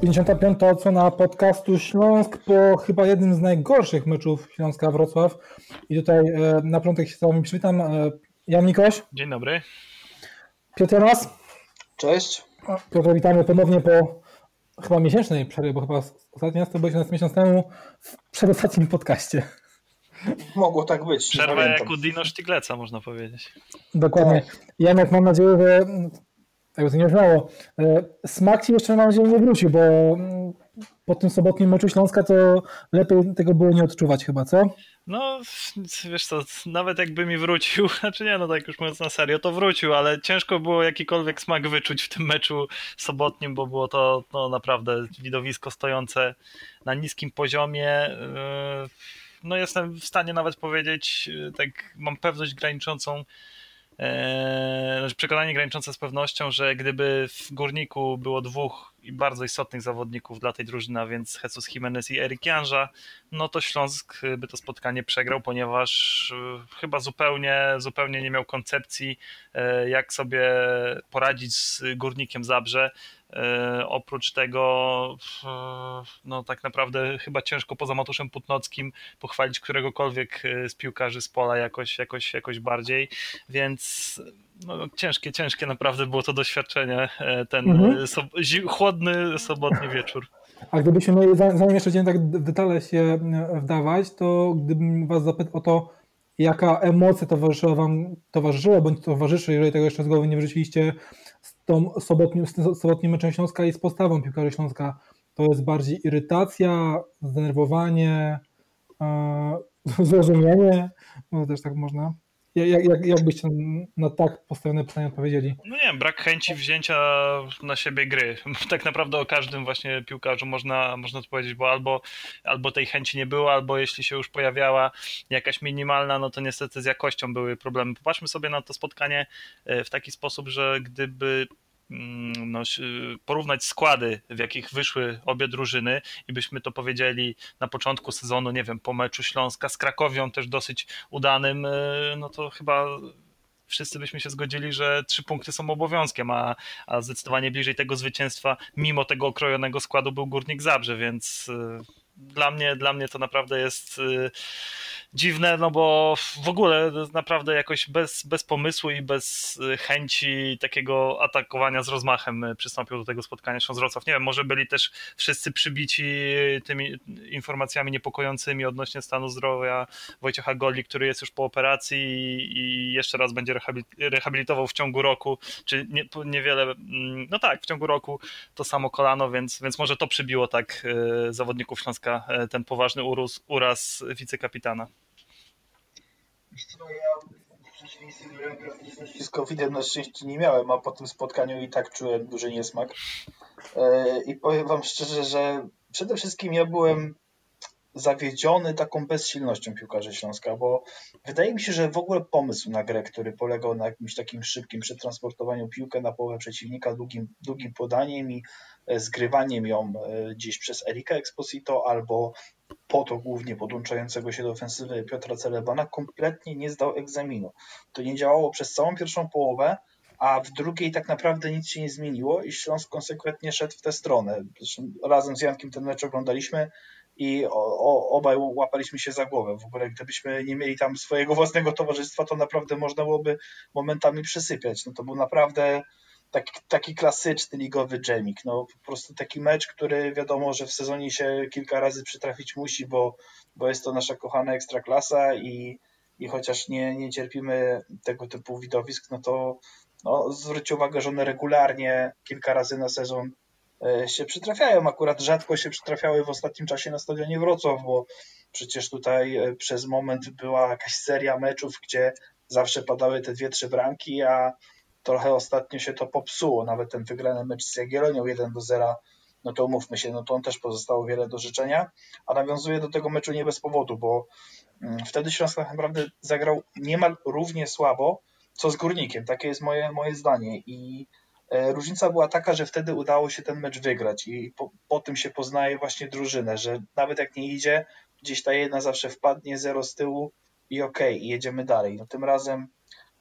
Pięćdziesiąta piąta odsłona podcastu Śląsk po chyba jednym z najgorszych meczów Śląska Wrocław. I tutaj e, na początek się z wami przywitam. E, Jan Mikoś. Dzień dobry. Piotr Jonas. Cześć. Piotr, witamy ponownie po chyba miesięcznej przerwie, bo chyba ostatni raz to byłeś nas miesiąc temu w przedostatnim podcaście. Mogło tak być. Przerwa jak u Dino Sztigleca, można powiedzieć. Dokładnie. Tak. Janek, mam nadzieję, że jakby to nie brzmiało, e, smak ci jeszcze mam nadzieję nie wrócił, bo mm, po tym sobotnim meczu Śląska to lepiej tego było nie odczuwać chyba, co? No, wiesz co, nawet jakby mi wrócił, znaczy nie, no tak już mówiąc na serio, to wrócił, ale ciężko było jakikolwiek smak wyczuć w tym meczu sobotnim, bo było to no, naprawdę widowisko stojące na niskim poziomie. E, no jestem w stanie nawet powiedzieć, e, tak mam pewność graniczącą przekonanie graniczące z pewnością, że gdyby w Górniku było dwóch bardzo istotnych zawodników dla tej drużyny, a więc Jesus Jimenez i Erik Janża, no to Śląsk by to spotkanie przegrał, ponieważ e, chyba zupełnie, zupełnie nie miał koncepcji, e, jak sobie poradzić z Górnikiem Zabrze. E, oprócz tego, no tak naprawdę chyba ciężko poza Matuszem Putnockim pochwalić któregokolwiek e, z piłkarzy z pola jakoś, jakoś, jakoś bardziej, więc no, ciężkie, ciężkie naprawdę było to doświadczenie, e, ten mhm. so, chłodny sobotni wieczór. A gdybyśmy mieli, zanim jeszcze będziemy tak w detale się wdawać, to gdybym was zapytał o to, jaka emocja towarzyszyła wam, towarzyszyła bądź towarzyszy, jeżeli tego jeszcze z głowy nie wrzuciliście z, tą sobotnim, z sobotnim meczem Śląska i z postawą piłkarzy Śląska, to jest bardziej irytacja, zdenerwowanie, e, zrozumienie, no też tak można. Jak, jak, jak byście na tak postawione pytanie odpowiedzieli? No nie wiem, brak chęci wzięcia na siebie gry. Tak naprawdę o każdym właśnie piłkarzu można, można to powiedzieć, bo albo, albo tej chęci nie było, albo jeśli się już pojawiała jakaś minimalna, no to niestety z jakością były problemy. Popatrzmy sobie na to spotkanie e, w taki sposób, że gdyby no, porównać składy, w jakich wyszły obie drużyny i byśmy to powiedzieli na początku sezonu, nie wiem, po meczu Śląska z Krakowią też dosyć udanym, y, no to chyba wszyscy byśmy się zgodzili, że trzy punkty są obowiązkiem, a, a zdecydowanie bliżej tego zwycięstwa, mimo tego okrojonego składu, był Górnik Zabrze, więc y, dla mnie, dla mnie to naprawdę jest y, dziwne, no bo w ogóle naprawdę jakoś bez, bez pomysłu i bez y, chęci takiego atakowania z rozmachem y, przystąpił do tego spotkania z Wrocław. Nie wiem, może byli też wszyscy przybici tymi informacjami niepokojącymi odnośnie stanu zdrowia Wojciecha Goli, który jest już po operacji i jeszcze raz będzie rehabilitował w ciągu roku, czy nie, niewiele, mm, no tak, w ciągu roku to samo kolano, więc, więc może to przybiło tak zawodników Śląska ten poważny uraz, uraz wicekapitana. No ja w przeciwieństwie do z COVID-em na szczęście nie miałem, a po tym spotkaniu i tak czułem duży niesmak. E, I powiem wam szczerze, że przede wszystkim ja byłem zawiedziony taką bezsilnością piłkarzy Śląska, bo wydaje mi się, że w ogóle pomysł na grę, który polegał na jakimś takim szybkim przetransportowaniu piłkę na połowę przeciwnika długim, długim podaniem i e, zgrywaniem ją e, gdzieś przez Erika Exposito albo po to głównie podłączającego się do ofensywy Piotra Celebana kompletnie nie zdał egzaminu. To nie działało przez całą pierwszą połowę, a w drugiej tak naprawdę nic się nie zmieniło i Śląsk konsekwentnie szedł w tę stronę. Zresztą razem z Jankiem ten mecz oglądaliśmy i obaj łapaliśmy się za głowę. W ogóle gdybyśmy nie mieli tam swojego własnego towarzystwa, to naprawdę można byłoby momentami przysypiać. No to był naprawdę taki, taki klasyczny ligowy dżemik. No, po prostu taki mecz, który wiadomo, że w sezonie się kilka razy przytrafić musi, bo, bo jest to nasza kochana ekstraklasa i, i chociaż nie, nie cierpimy tego typu widowisk, no to no, zwróćcie uwagę, że one regularnie kilka razy na sezon e, się przytrafiają. Akurat rzadko się przytrafiały w ostatnim czasie na stadionie Wrocław, bo przecież tutaj e, przez moment była jakaś seria meczów, gdzie zawsze padały te dwie, trzy bramki, a trochę ostatnio się to popsuło. Nawet ten wygrany mecz z Jagiellonią 1 do 0, no to umówmy się, no to on też pozostało wiele do życzenia, a nawiązuje do tego meczu nie bez powodu, bo mm, wtedy Śląsk tak naprawdę zagrał niemal równie słabo, co z Górnikiem. Takie jest moje, moje zdanie i E, różnica była taka, że wtedy udało się ten mecz wygrać i po, po, tym się poznaje właśnie drużynę, że nawet jak nie idzie, gdzieś ta jedna zawsze wpadnie, zero z tyłu i okej, okay, i jedziemy dalej. No tym razem,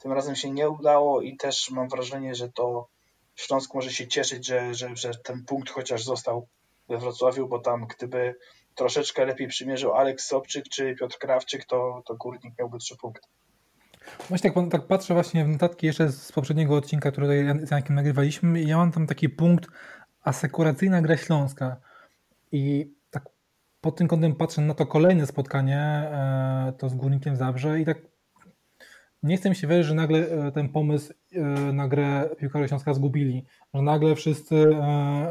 tym razem się nie udało i też mam wrażenie, że to Śląsk może się cieszyć, że, że, że ten punkt chociaż został we Wrocławiu, bo tam gdyby troszeczkę lepiej przymierzył Aleks Sobczyk czy Piotr Krawczyk, to, to Górnik miałby trzy punkty. Właśnie tak, tak patrzę właśnie w notatki jeszcze z poprzedniego odcinka, który z Jankiem nagrywaliśmy i ja mam tam taki punkt asekuracyjna gra Śląska i tak pod tym kątem patrzę na to kolejne spotkanie, e, to z Górnikiem Zabrze i tak nie chcę mi się wierzyć, że nagle e, ten pomysł e, na grę piłkarze Śląska zgubili, że nagle wszyscy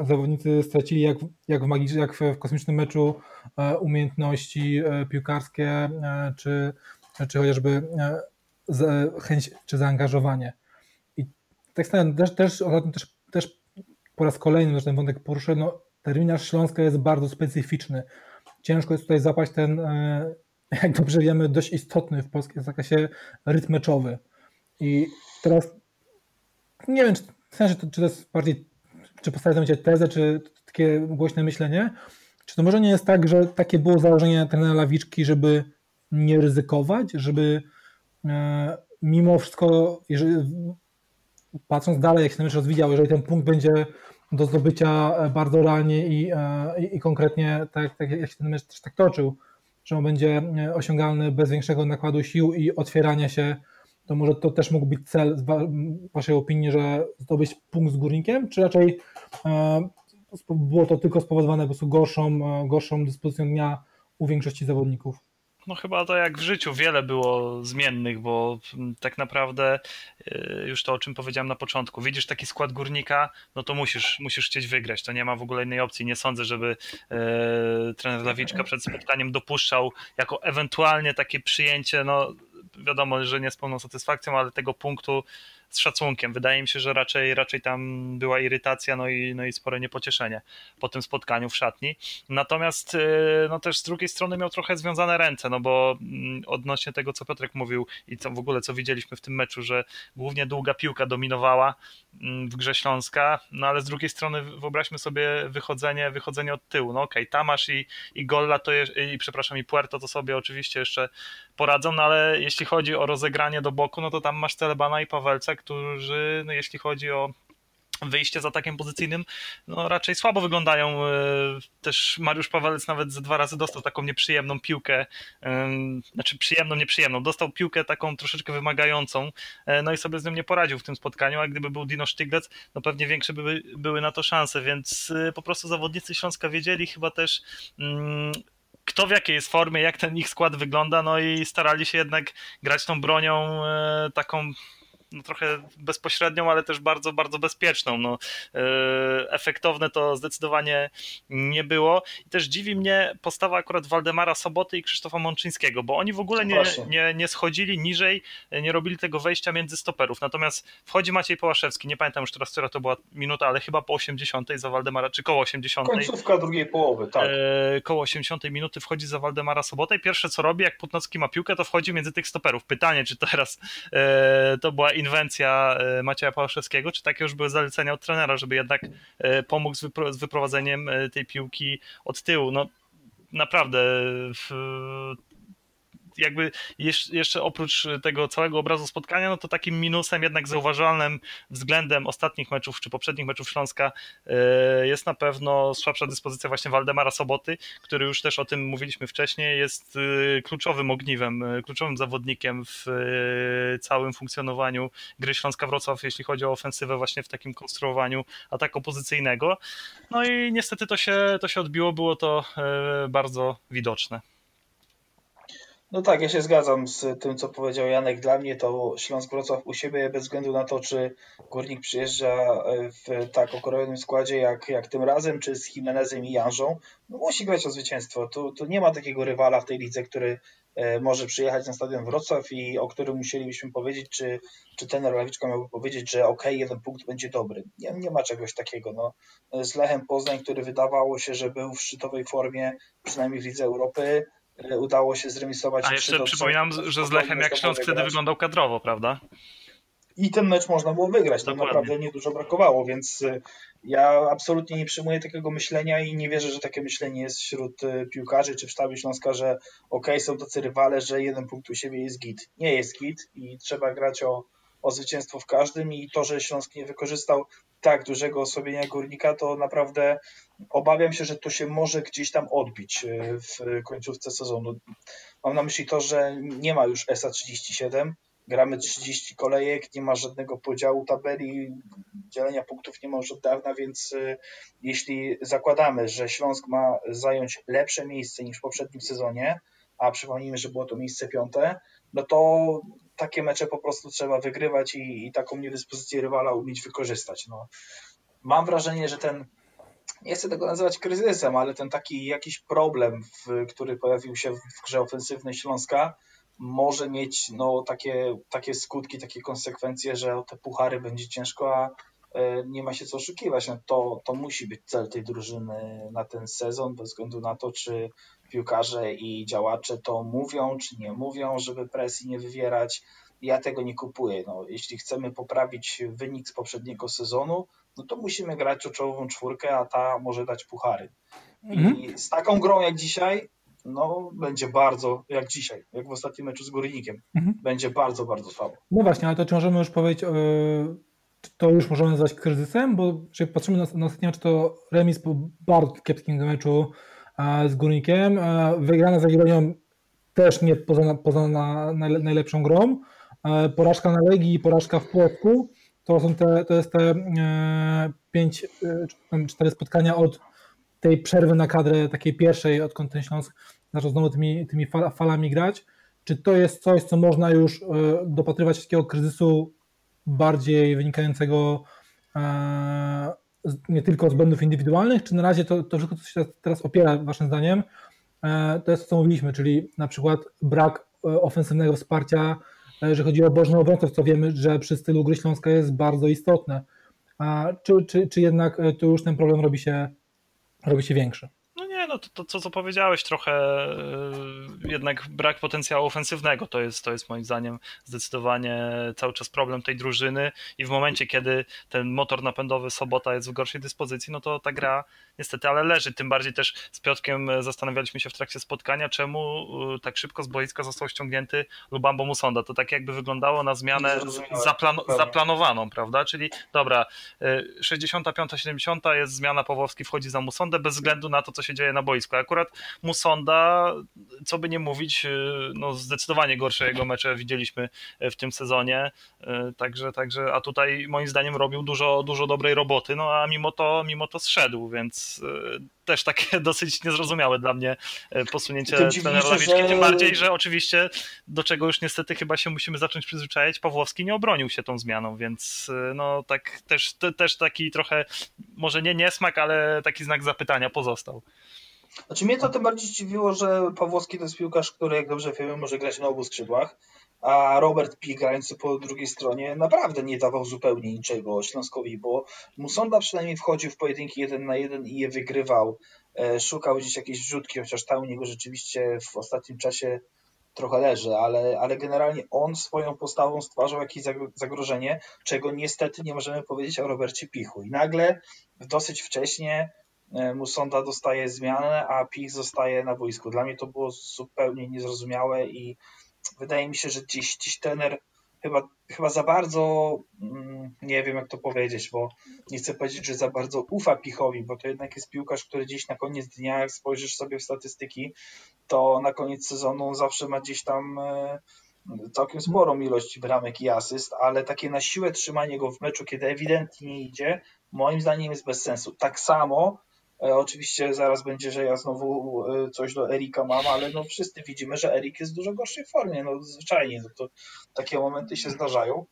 zawodnicy stracili jak, jak, w, magicz, jak w kosmicznym meczu umiejętności piłkarskie, czy, czy chociażby chęć czy zaangażowanie. I tak samo też, też, też, też po raz kolejny że ten wątek poruszę, no terminarz Śląska jest bardzo specyficzny. Ciężko jest tutaj zapaść ten, e, jak dobrze wiemy, dość istotny w polskim zakresie rytm meczowy. I teraz nie wiem, czy, w sensie, czy to jest bardziej, czy postawię mieć tezę, czy takie głośne myślenie, czy to może nie jest tak, że takie było założenie trenera Lawiczki, żeby nie ryzykować, żeby E, mimo wszystko, jeżeli, patrząc dalej, jak się ten mecz rozwijał, jeżeli ten punkt będzie do zdobycia bardzo realnie i, e, i, i konkretnie, tak, tak jak się ten mecz też tak toczył, że on będzie osiągalny bez większego nakładu sił i otwierania się, to może to też mógł być cel z Waszej opinii, że zdobyć punkt z górnikiem, czy raczej było to tylko spowodowane po prostu gorszą, gorszą dyspozycją dnia u większości zawodników? No chyba to jak w życiu wiele było zmiennych, bo tak naprawdę y, już to o czym powiedziałem na początku, widzisz taki skład górnika, no to musisz, musisz chcieć wygrać, to nie ma w ogóle innej opcji. Nie sądzę, żeby e, trener Lawiczka przed spotkaniem dopuszczał jako ewentualnie takie przyjęcie, no wiadomo, że nie z pełną satysfakcją, ale tego punktu z szacunkiem. Wydaje mi się, że raczej, raczej tam była irytacja, no i, no i spore niepocieszenie po tym spotkaniu w szatni. Natomiast y, no też z drugiej strony miał trochę związane ręce, no bo mm, odnośnie tego, co Piotrek mówił i co w ogóle, co widzieliśmy w tym meczu, że głównie długa piłka dominowała mm, w grze Śląska, no ale z drugiej strony wyobraźmy sobie wychodzenie, wychodzenie od tyłu. No okej, okay, Tamasz i, i Golla to je, i przepraszam, i Puerto to sobie oczywiście jeszcze poradzą, no ale jeśli chodzi o rozegranie do boku, no to tam masz Celebana i Pawelca, którzy, no jeśli chodzi o wyjście z atakiem pozycyjnym, no raczej słabo wyglądają. E, też Mariusz Pawelec nawet ze dwa razy dostał taką nieprzyjemną piłkę, znaczy przyjemną, nieprzyjemną. Dostał piłkę taką troszeczkę wymagającą, e, no i sobie z nią nie poradził w tym spotkaniu, a gdyby był Dino Sztyglec, no pewnie większe by, były na to szanse, więc e, po prostu zawodnicy Śląska wiedzieli chyba też mm, kto w jakiej jest formie, jak ten ich skład wygląda, no i starali się jednak grać tą bronią taką no, trochę bezpośrednią, ale też bardzo, bardzo bezpieczną. No, e, efektowne to zdecydowanie nie było. I też dziwi mnie postawa akurat Waldemara Soboty i Krzysztofa Mączyńskiego, bo oni w ogóle nie, nie, nie schodzili niżej, nie robili tego wejścia między stoperów. Natomiast wchodzi Maciej Połaszewski, nie pamiętam już teraz, która to była minuta, ale chyba po 80 za Waldemara, czy koło 80. Końcówka drugiej połowy, tak. E, koło 80 minuty wchodzi za Waldemara Sobotę i pierwsze co robi, jak Putnocki ma piłkę, to wchodzi między tych stoperów. Pytanie, czy teraz e, to była inwencja e, Macieja Pałaszewskiego, czy takie już były zalecenia od trenera, żeby jednak e, pomógł z, wypro z wyprowadzeniem e, tej piłki od tyłu. No naprawdę jakby jeszcze oprócz tego całego obrazu spotkania, no to takim minusem jednak zauważalnym względem ostatnich meczów czy poprzednich meczów Śląska e, jest na pewno słabsza dyspozycja właśnie Waldemara Soboty, który już też o tym mówiliśmy wcześniej, jest e, kluczowym ogniwem, e, kluczowym zawodnikiem w całym funkcjonowaniu gry Śląska Wrocław, jeśli chodzi o ofensywę właśnie w takim konstruowaniu ataku pozycyjnego. No i niestety to się, to się odbiło, było to bardzo widoczne. No tak, ja się zgadzam z tym, co powiedział Janek. Dla mnie to Śląsk Wrocław u siebie, bez względu na to, czy Górnik przyjeżdża e, w tak okrojonym składzie jak, jak tym razem, czy z Jimenezem i Janżą, no musi grać o zwycięstwo. Tu, tu nie ma takiego rywala w tej lidze, który e, może przyjechać na stadion Wrocław i o którym musielibyśmy powiedzieć, czy, czy ten Lawiczka miałby powiedzieć, że ok, jeden punkt będzie dobry. Nie, nie ma czegoś takiego. No. Z Lechem Poznań, który wydawało się, że był w szczytowej formie, przynajmniej w Lidze Europy, udało się zremisować. A jeszcze przypominam, że z Lechem jak Śląsk wtedy wyglądał kadrowo, prawda? i ten mecz można było wygrać. Tam naprawdę niedużo brakowało, więc y, ja absolutnie nie przyjmuję takiego myślenia i nie wierzę, że takie myślenie jest wśród y, piłkarzy czy w sztabie Śląska, że ok, są tacy rywale, że jeden punkt u siebie jest git. Nie jest git i trzeba grać o, o zwycięstwo w każdym i to, że Śląsk nie wykorzystał tak dużego osłabienia górnika, to naprawdę obawiam się, że to się może gdzieś tam odbić y, w końcówce sezonu. Mam na myśli to, że nie ma już ESA 37, gramy 30 kolejek, nie ma żadnego podziału tabeli, dzielenia punktów nie ma już od dawna, więc y, jeśli zakładamy, że Śląsk ma zająć lepsze miejsce niż w poprzednim sezonie, a przypomnijmy, że było to miejsce piąte, no to takie mecze po prostu trzeba wygrywać i, i taką niedyspozycję rywala umieć wykorzystać. No, mam wrażenie, że ten, nie chcę tego nazywać kryzysem, ale ten taki jakiś problem, w, który pojawił się w grze ofensywnej Śląska, może mieć no, takie, takie skutki, takie konsekwencje, że o te puchary będzie ciężko, a e, nie ma się co oszukiwać. No, to, to musi być cel tej drużyny na ten sezon, bez względu na to, czy piłkarze i działacze to mówią, czy nie mówią, żeby presji nie wywierać. Ja tego nie kupuję. No, jeśli chcemy poprawić wynik z poprzedniego sezonu, no to musimy grać o czołową czwórkę, a ta może dać puchary. I mhm. z taką grą jak dzisiaj, no będzie bardzo, jak dzisiaj, jak w ostatnim meczu z Górnikiem, mhm. będzie bardzo, bardzo słabo. No właśnie, ale to czy możemy już powiedzieć, yy, to już możemy nazwać kryzysem, bo jak patrzymy na, na ostatni mecz, to remis po bardzo kiepskim meczu yy, z Górnikiem, yy, wygrana z Jagiellonią też nie poza, poza na, na, najlepszą grą, porażka na Legii i porażka w Płotku, to są te, to jest te pięć, cztery spotkania od tej przerwy na kadrę takiej pierwszej, odkąd ten Śląsk zaczął znowu tymi, tymi falami grać, czy to jest coś, co można już e, dopatrywać takiego kryzysu bardziej wynikającego e, nie tylko z błędów indywidualnych, czy na razie to, to wszystko, co się teraz opiera, waszym zdaniem, e, to jest to, co mówiliśmy, czyli na przykład brak ofensywnego wsparcia, jeżeli chodzi o bożny obrońców, co wiemy, że przy stylu gry Śląska jest bardzo istotne. Czy, czy, czy jednak tu już ten problem robi się robi się większy. No nie, no to, to, to co powiedziałeś, trochę yy, jednak brak potencjału ofensywnego to jest, to jest moim zdaniem zdecydowanie cały czas problem tej drużyny i w momencie, kiedy ten motor napędowy Sobota jest w gorszej dyspozycji, no to ta gra niestety ale leży. Tym bardziej też z Piotkiem zastanawialiśmy się w trakcie spotkania, czemu yy, tak szybko z boiska został ściągnięty Lubambo Musonda. To tak jakby wyglądało na zmianę zaplan- zaplanowaną, prawda? Czyli dobra, 65-70 yy, jest zmiana, Pawłowski wchodzi za Musondę bez względu na to, co się dzieje na boisku. Akurat Musonda, co by nie mówić, no zdecydowanie gorsze jego mecze widzieliśmy w tym sezonie, także, także a tutaj moim zdaniem robił dużo, dużo dobrej roboty, no a mimo to, mimo to zszedł, więc też takie dosyć niezrozumiałe dla mnie posunięcie trenera Lawiczki, że... tym bardziej, że oczywiście do czego już niestety chyba się musimy zacząć przyzwyczajać, Pawłowski nie obronił się tą zmianą, więc no tak też, też taki trochę, może nie niesmak, ale taki znak zapytania pozostał. Znaczy mnie to tym bardziej dziwiło, że Pawłowski to jest piłkarz, który jak dobrze wiemy może grać na obu skrzydłach, a Robert Pi grający po drugiej stronie naprawdę nie dawał zupełnie niczego Śląskowi, bo Musonda przynajmniej wchodził w pojedynki jeden na jeden i je wygrywał, e, szukał gdzieś jakieś wrzutki, chociaż ta u niego rzeczywiście w ostatnim czasie trochę leży, ale, ale generalnie on swoją postawą stwarzał jakieś zagrożenie, czego niestety nie możemy powiedzieć o Robercie Pichu. I nagle dosyć wcześnie E, Musonda dostaje zmianę, a Pich zostaje na boisku. Dla mnie to było zupełnie niezrozumiałe i wydaje mi się, że dziś, dziś chyba, chyba za bardzo, mm, nie wiem jak to powiedzieć, bo nie chcę powiedzieć, że za bardzo ufa Pichowi, bo to jednak jest piłkarz, który gdzieś na koniec dnia, jak spojrzysz sobie w statystyki, to na koniec sezonu zawsze ma gdzieś tam e, całkiem sporą ilość bramek i asyst, ale takie na siłę trzymanie go w meczu, kiedy ewidentnie nie idzie, moim zdaniem jest bez sensu. Tak samo oczywiście zaraz będzie, że ja znowu e, coś do Erika mam, ale no wszyscy widzimy, że Erik jest w dużo gorszej formie. No zwyczajnie, no to takie momenty się zdarzają.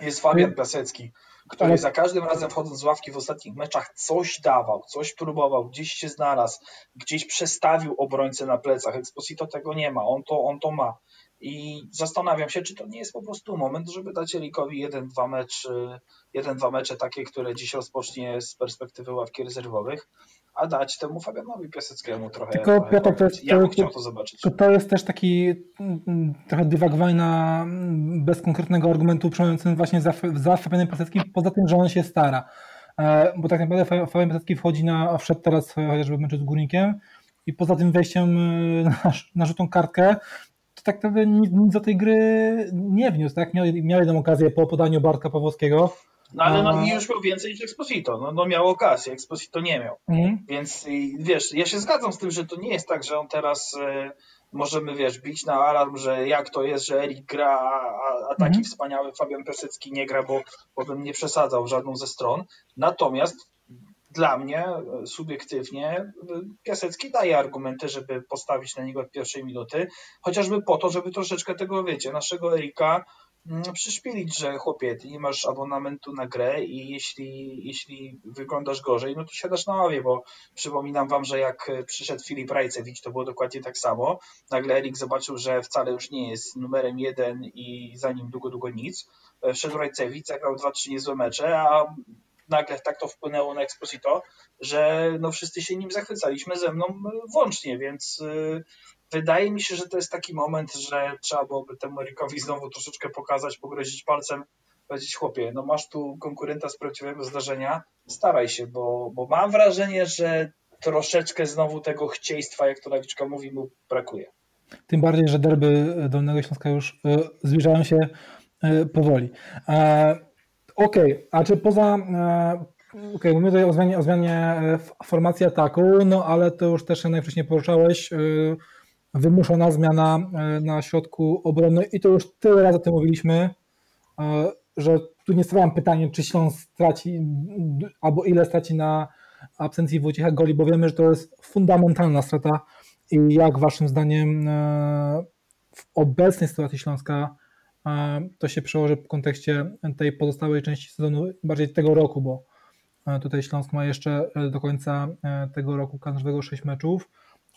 Jest Fabian Piasecki, który za każdym razem wchodząc z ławki w ostatnich meczach coś dawał, coś próbował, gdzieś się znalazł, gdzieś przestawił obrońcę na plecach. Exposito tego nie ma, on to, on to ma. I zastanawiam się, czy to nie jest po prostu moment, żeby dać Erikowi jeden, dwa mecze, jeden, dwa mecze takie, które dziś rozpocznie z perspektywy ławki rezerwowych, a dać temu Fabianowi Piaseckiemu trochę. Tylko Piotr, to jest, ja bym chciał to zobaczyć. To, to jest też taki mm, trochę dywagowanie na mm, bez konkretnego argumentu przemawiającym właśnie za, za Fabianem Piaseckim, poza tym, że on się stara. E, bo tak naprawdę Fabian Piasecki wchodzi na, wszedł teraz chociażby w meczu z Górnikiem i poza tym wejściem e, na, na żółtą kartkę, to tak naprawdę nic, nic do tej gry nie wniósł. Tak? Miał, miał jedną okazję po podaniu Bartka Pawłowskiego. No ale no, już miał więcej niż Exposito. No, no miał okazję, Exposito nie miał. Mhm. Więc wiesz, ja się zgadzam z tym, że to nie jest tak, że on teraz e, możemy, wiesz, bić na alarm, że jak to jest, że Erik gra, a, a taki mhm. wspaniały Fabian Piasecki nie gra, bo, bym nie przesadzał żadną ze stron. Natomiast dla mnie e, subiektywnie e, Piasecki daje argumenty, żeby postawić na niego od pierwszej minuty, chociażby po to, żeby troszeczkę tego, wiecie, naszego Erika przyszpilić, że chłopie, ty nie masz abonamentu na grę i jeśli, jeśli wyglądasz gorzej, no to siadasz na ławie, bo przypominam wam, że jak przyszedł Filip Rajcewicz, to było dokładnie tak samo. Nagle Erik zobaczył, że wcale już nie jest numerem jeden i za nim długo, długo nic. E, wszedł Rajcewicz, zagrał dwa, trzy niezłe mecze, a nagle tak to wpłynęło na Exposito, że no wszyscy się nim zachwycaliśmy, ze mną włącznie, więc wydaje mi się, że to jest taki moment, że trzeba byłoby temu Erikowi znowu troszeczkę pokazać, pogrozić palcem, powiedzieć chłopie, no masz tu konkurenta z prawdziwego zdarzenia, staraj się, bo, bo mam wrażenie, że troszeczkę znowu tego chcieństwa, jak to Lawiczka mówi, mu brakuje. Tym bardziej, że derby Dolnego Śląska już y, zbliżają się y, powoli. Okej, okay. a czy poza. E, okej, okay, mówimy tutaj o zmianie, o zmianie e, formacji ataku, no ale to już też najwcześniej poruszałeś. E, wymuszona zmiana na środku obrony i to już tyle razy o tym mówiliśmy, że tu nie stawiam pytania, czy Śląsk straci albo ile straci na absencji Wojciecha Goli, bo wiemy, że to jest fundamentalna strata i jak waszym zdaniem w obecnej sytuacji Śląska to się przełoży w kontekście tej pozostałej części sezonu, bardziej tego roku, bo e, tutaj Śląsk ma jeszcze e, do końca e, tego roku każdego 6 meczów.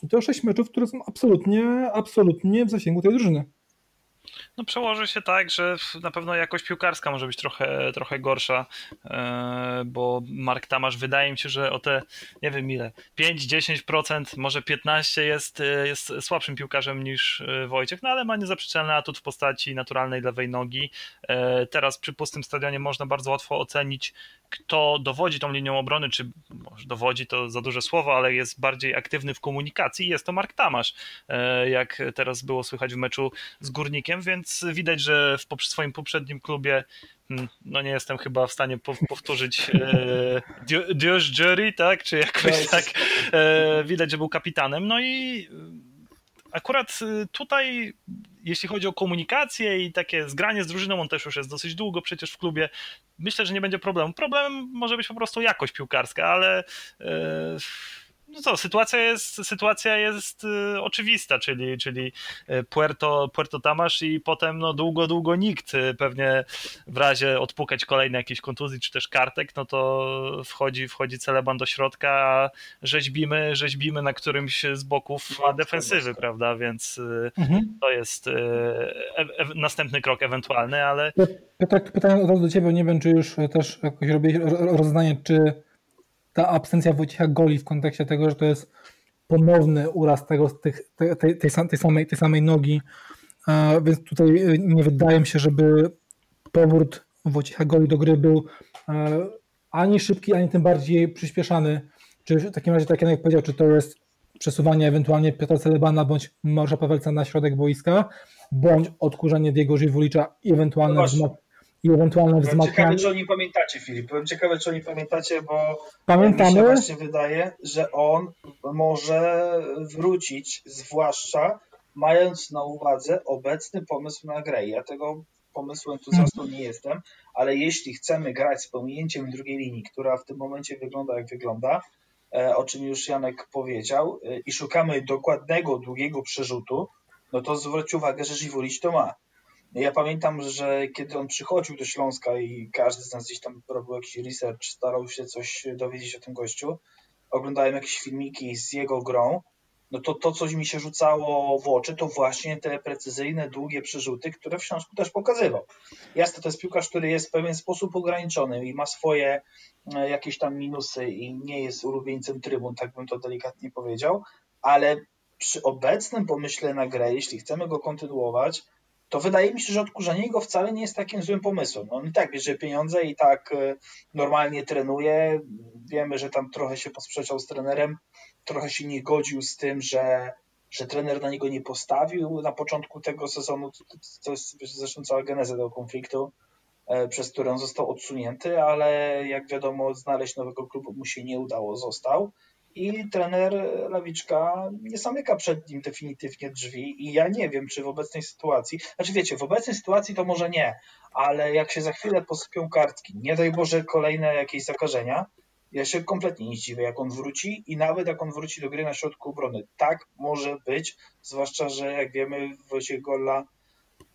I to 6 meczów, które są absolutnie, absolutnie w zasięgu tej drużyny. No przełoży się tak, że na pewno jakość piłkarska może być trochę, trochę gorsza, e, bo Mark Tamasz wydaje mi się, że o te, nie wiem ile, 5-10%, może 15% jest, jest słabszym piłkarzem niż e, Wojciech, no ale ma niezaprzeczalny atut w postaci naturalnej lewej nogi. E, teraz przy pustym stadionie można bardzo łatwo ocenić, kto dowodzi tą linią obrony, czy może dowodzi to za duże słowo, ale jest bardziej aktywny w komunikacji, jest to Mark Tamasz, jak teraz było słychać w meczu z Górnikiem, więc widać, że w swoim poprzednim klubie hmm, no nie jestem chyba w stanie powtórzyć e, Dios Jury, tak, czy jakoś tak, e, widać, że był kapitanem, no i akurat e, tutaj, jeśli chodzi o komunikację i takie zgranie z drużyną, on też już jest dosyć długo przecież w klubie, myślę, że nie będzie problemu. Problemem może być po prostu jakość piłkarska, ale no co, sytuacja jest, sytuacja jest y, oczywista, czyli, czyli y, Puerto, Puerto Tamasz i potem no, długo, długo nikt. Y, pewnie w razie odpukać kolejne jakieś kontuzji czy też kartek, no to wchodzi, wchodzi Celeban do środka, a rzeźbimy, rzeźbimy na którymś z boków defensywy, prawda? Więc mhm. to jest e, e, następny krok ewentualny, ale. Tak, pytanie od razu do Ciebie, nie wiem, czy już też jakoś robię rozdanie, czy ta absencja Wojciecha Goli w kontekście tego, że to jest ponowny uraz tego, tych, tej, tej, tej, samej, tej samej nogi, więc tutaj e, nie wydaje mi się, żeby powrót Wojciecha Goli do gry był e, ani szybki, ani tym bardziej przyspieszany. Czy w takim razie, tak jak powiedział, czy to jest przesuwanie ewentualnie Piotra Celebana bądź Marsza Pawelca na środek boiska, bądź odkurzanie Diego Żywulicza i ewentualne no i ewentualne wzmacnianie. Ciekawe, czy oni pamiętacie, Filip. Byłem ciekawy, czy oni pamiętacie, bo Pamiętamy. mi się właśnie wydaje, że on może wrócić, zwłaszcza mając na uwadze obecny pomysł na grę. Ja tego pomysłu entuzjastą nie jestem, ale jeśli chcemy grać z pominięciem drugiej linii, która w tym momencie wygląda jak wygląda, e, o czym już Janek powiedział, e, i szukamy dokładnego, długiego przerzutu, no to zwróć uwagę, że Żiwulić to ma. Ja pamiętam, że kiedy on przychodził do Śląska i każdy z nas gdzieś tam robił jakiś research, starał się coś dowiedzieć o tym gościu, oglądałem jakieś filmiki z jego grą no to to, coś mi się rzucało w oczy, to właśnie te precyzyjne, długie przerzuty, które w Śląsku też pokazywał. Jasne, to jest piłkarz, który jest w pewien sposób ograniczony i ma swoje e, jakieś tam minusy i nie jest ulubieńcem trybun, tak bym to delikatnie powiedział, ale przy obecnym pomyśle na grę, jeśli chcemy go kontynuować, to wydaje mi się, że odkurzenie go wcale nie jest takim złym pomysłem. On i tak bierze pieniądze i tak e, normalnie trenuje. Wiemy, że tam trochę się posprzeczał z trenerem, trochę się nie godził z tym, że, że trener na niego nie postawił na początku tego sezonu. To jest zresztą cała geneza tego konfliktu, e, przez który on został odsunięty, ale jak wiadomo, znaleźć nowego klubu mu się nie udało, został i trener Lawiczka nie zamyka przed nim definitywnie drzwi i ja nie wiem, czy w obecnej sytuacji, znaczy wiecie, w obecnej sytuacji to może nie, ale jak się za chwilę posypią kartki, nie daj Boże kolejne jakieś zakażenia, ja się kompletnie nie zdziwię, jak on wróci i nawet jak on wróci do gry na środku obrony. Tak może być, zwłaszcza, że jak wiemy w Golla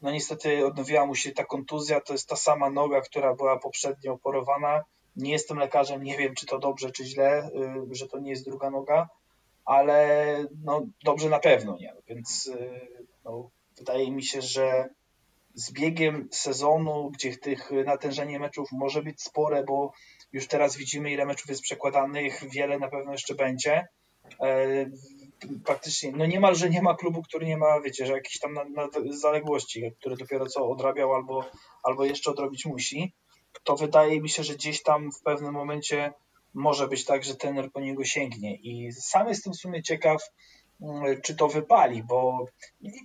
no niestety odnowiła mu się ta kontuzja, to jest ta sama noga, która była poprzednio oporowana, nie jestem lekarzem, nie wiem, czy to dobrze, czy źle, y, że to nie jest druga noga, ale no, dobrze na pewno nie. Więc y, no, wydaje mi się, że z biegiem sezonu, gdzie tych natężenie meczów może być spore, bo już teraz widzimy, ile meczów jest przekładanych, wiele na pewno jeszcze będzie. E, praktycznie, no niemalże nie ma klubu, który nie ma, wiecie, że jakieś tam na, na zaległości, które dopiero co odrabiał albo, albo jeszcze odrobić musi to wydaje mi się, że gdzieś tam w pewnym momencie może być tak, że trener po niego sięgnie. I sam jestem w sumie ciekaw, mm, czy to wypali, bo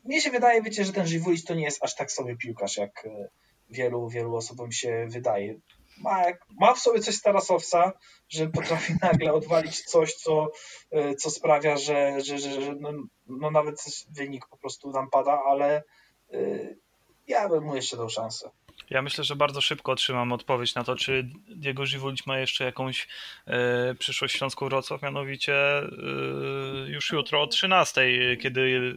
mnie się wydaje, wiecie, że ten Żywulic to nie jest aż tak sobie piłkarz, jak e, wielu, wielu osobom się wydaje. Ma, ma w sobie coś Starasowca, że potrafi nagle odwalić coś, co, e, co sprawia, że, że, że, że no, no nawet wynik po prostu nam pada, ale e, ja bym mu jeszcze dał szansę. Ja myślę, że bardzo szybko otrzymam odpowiedź na to, czy Diego Żywulić ma jeszcze jakąś e, przyszłość Śląską Wrocław, mianowicie e, już jutro o 13, kiedy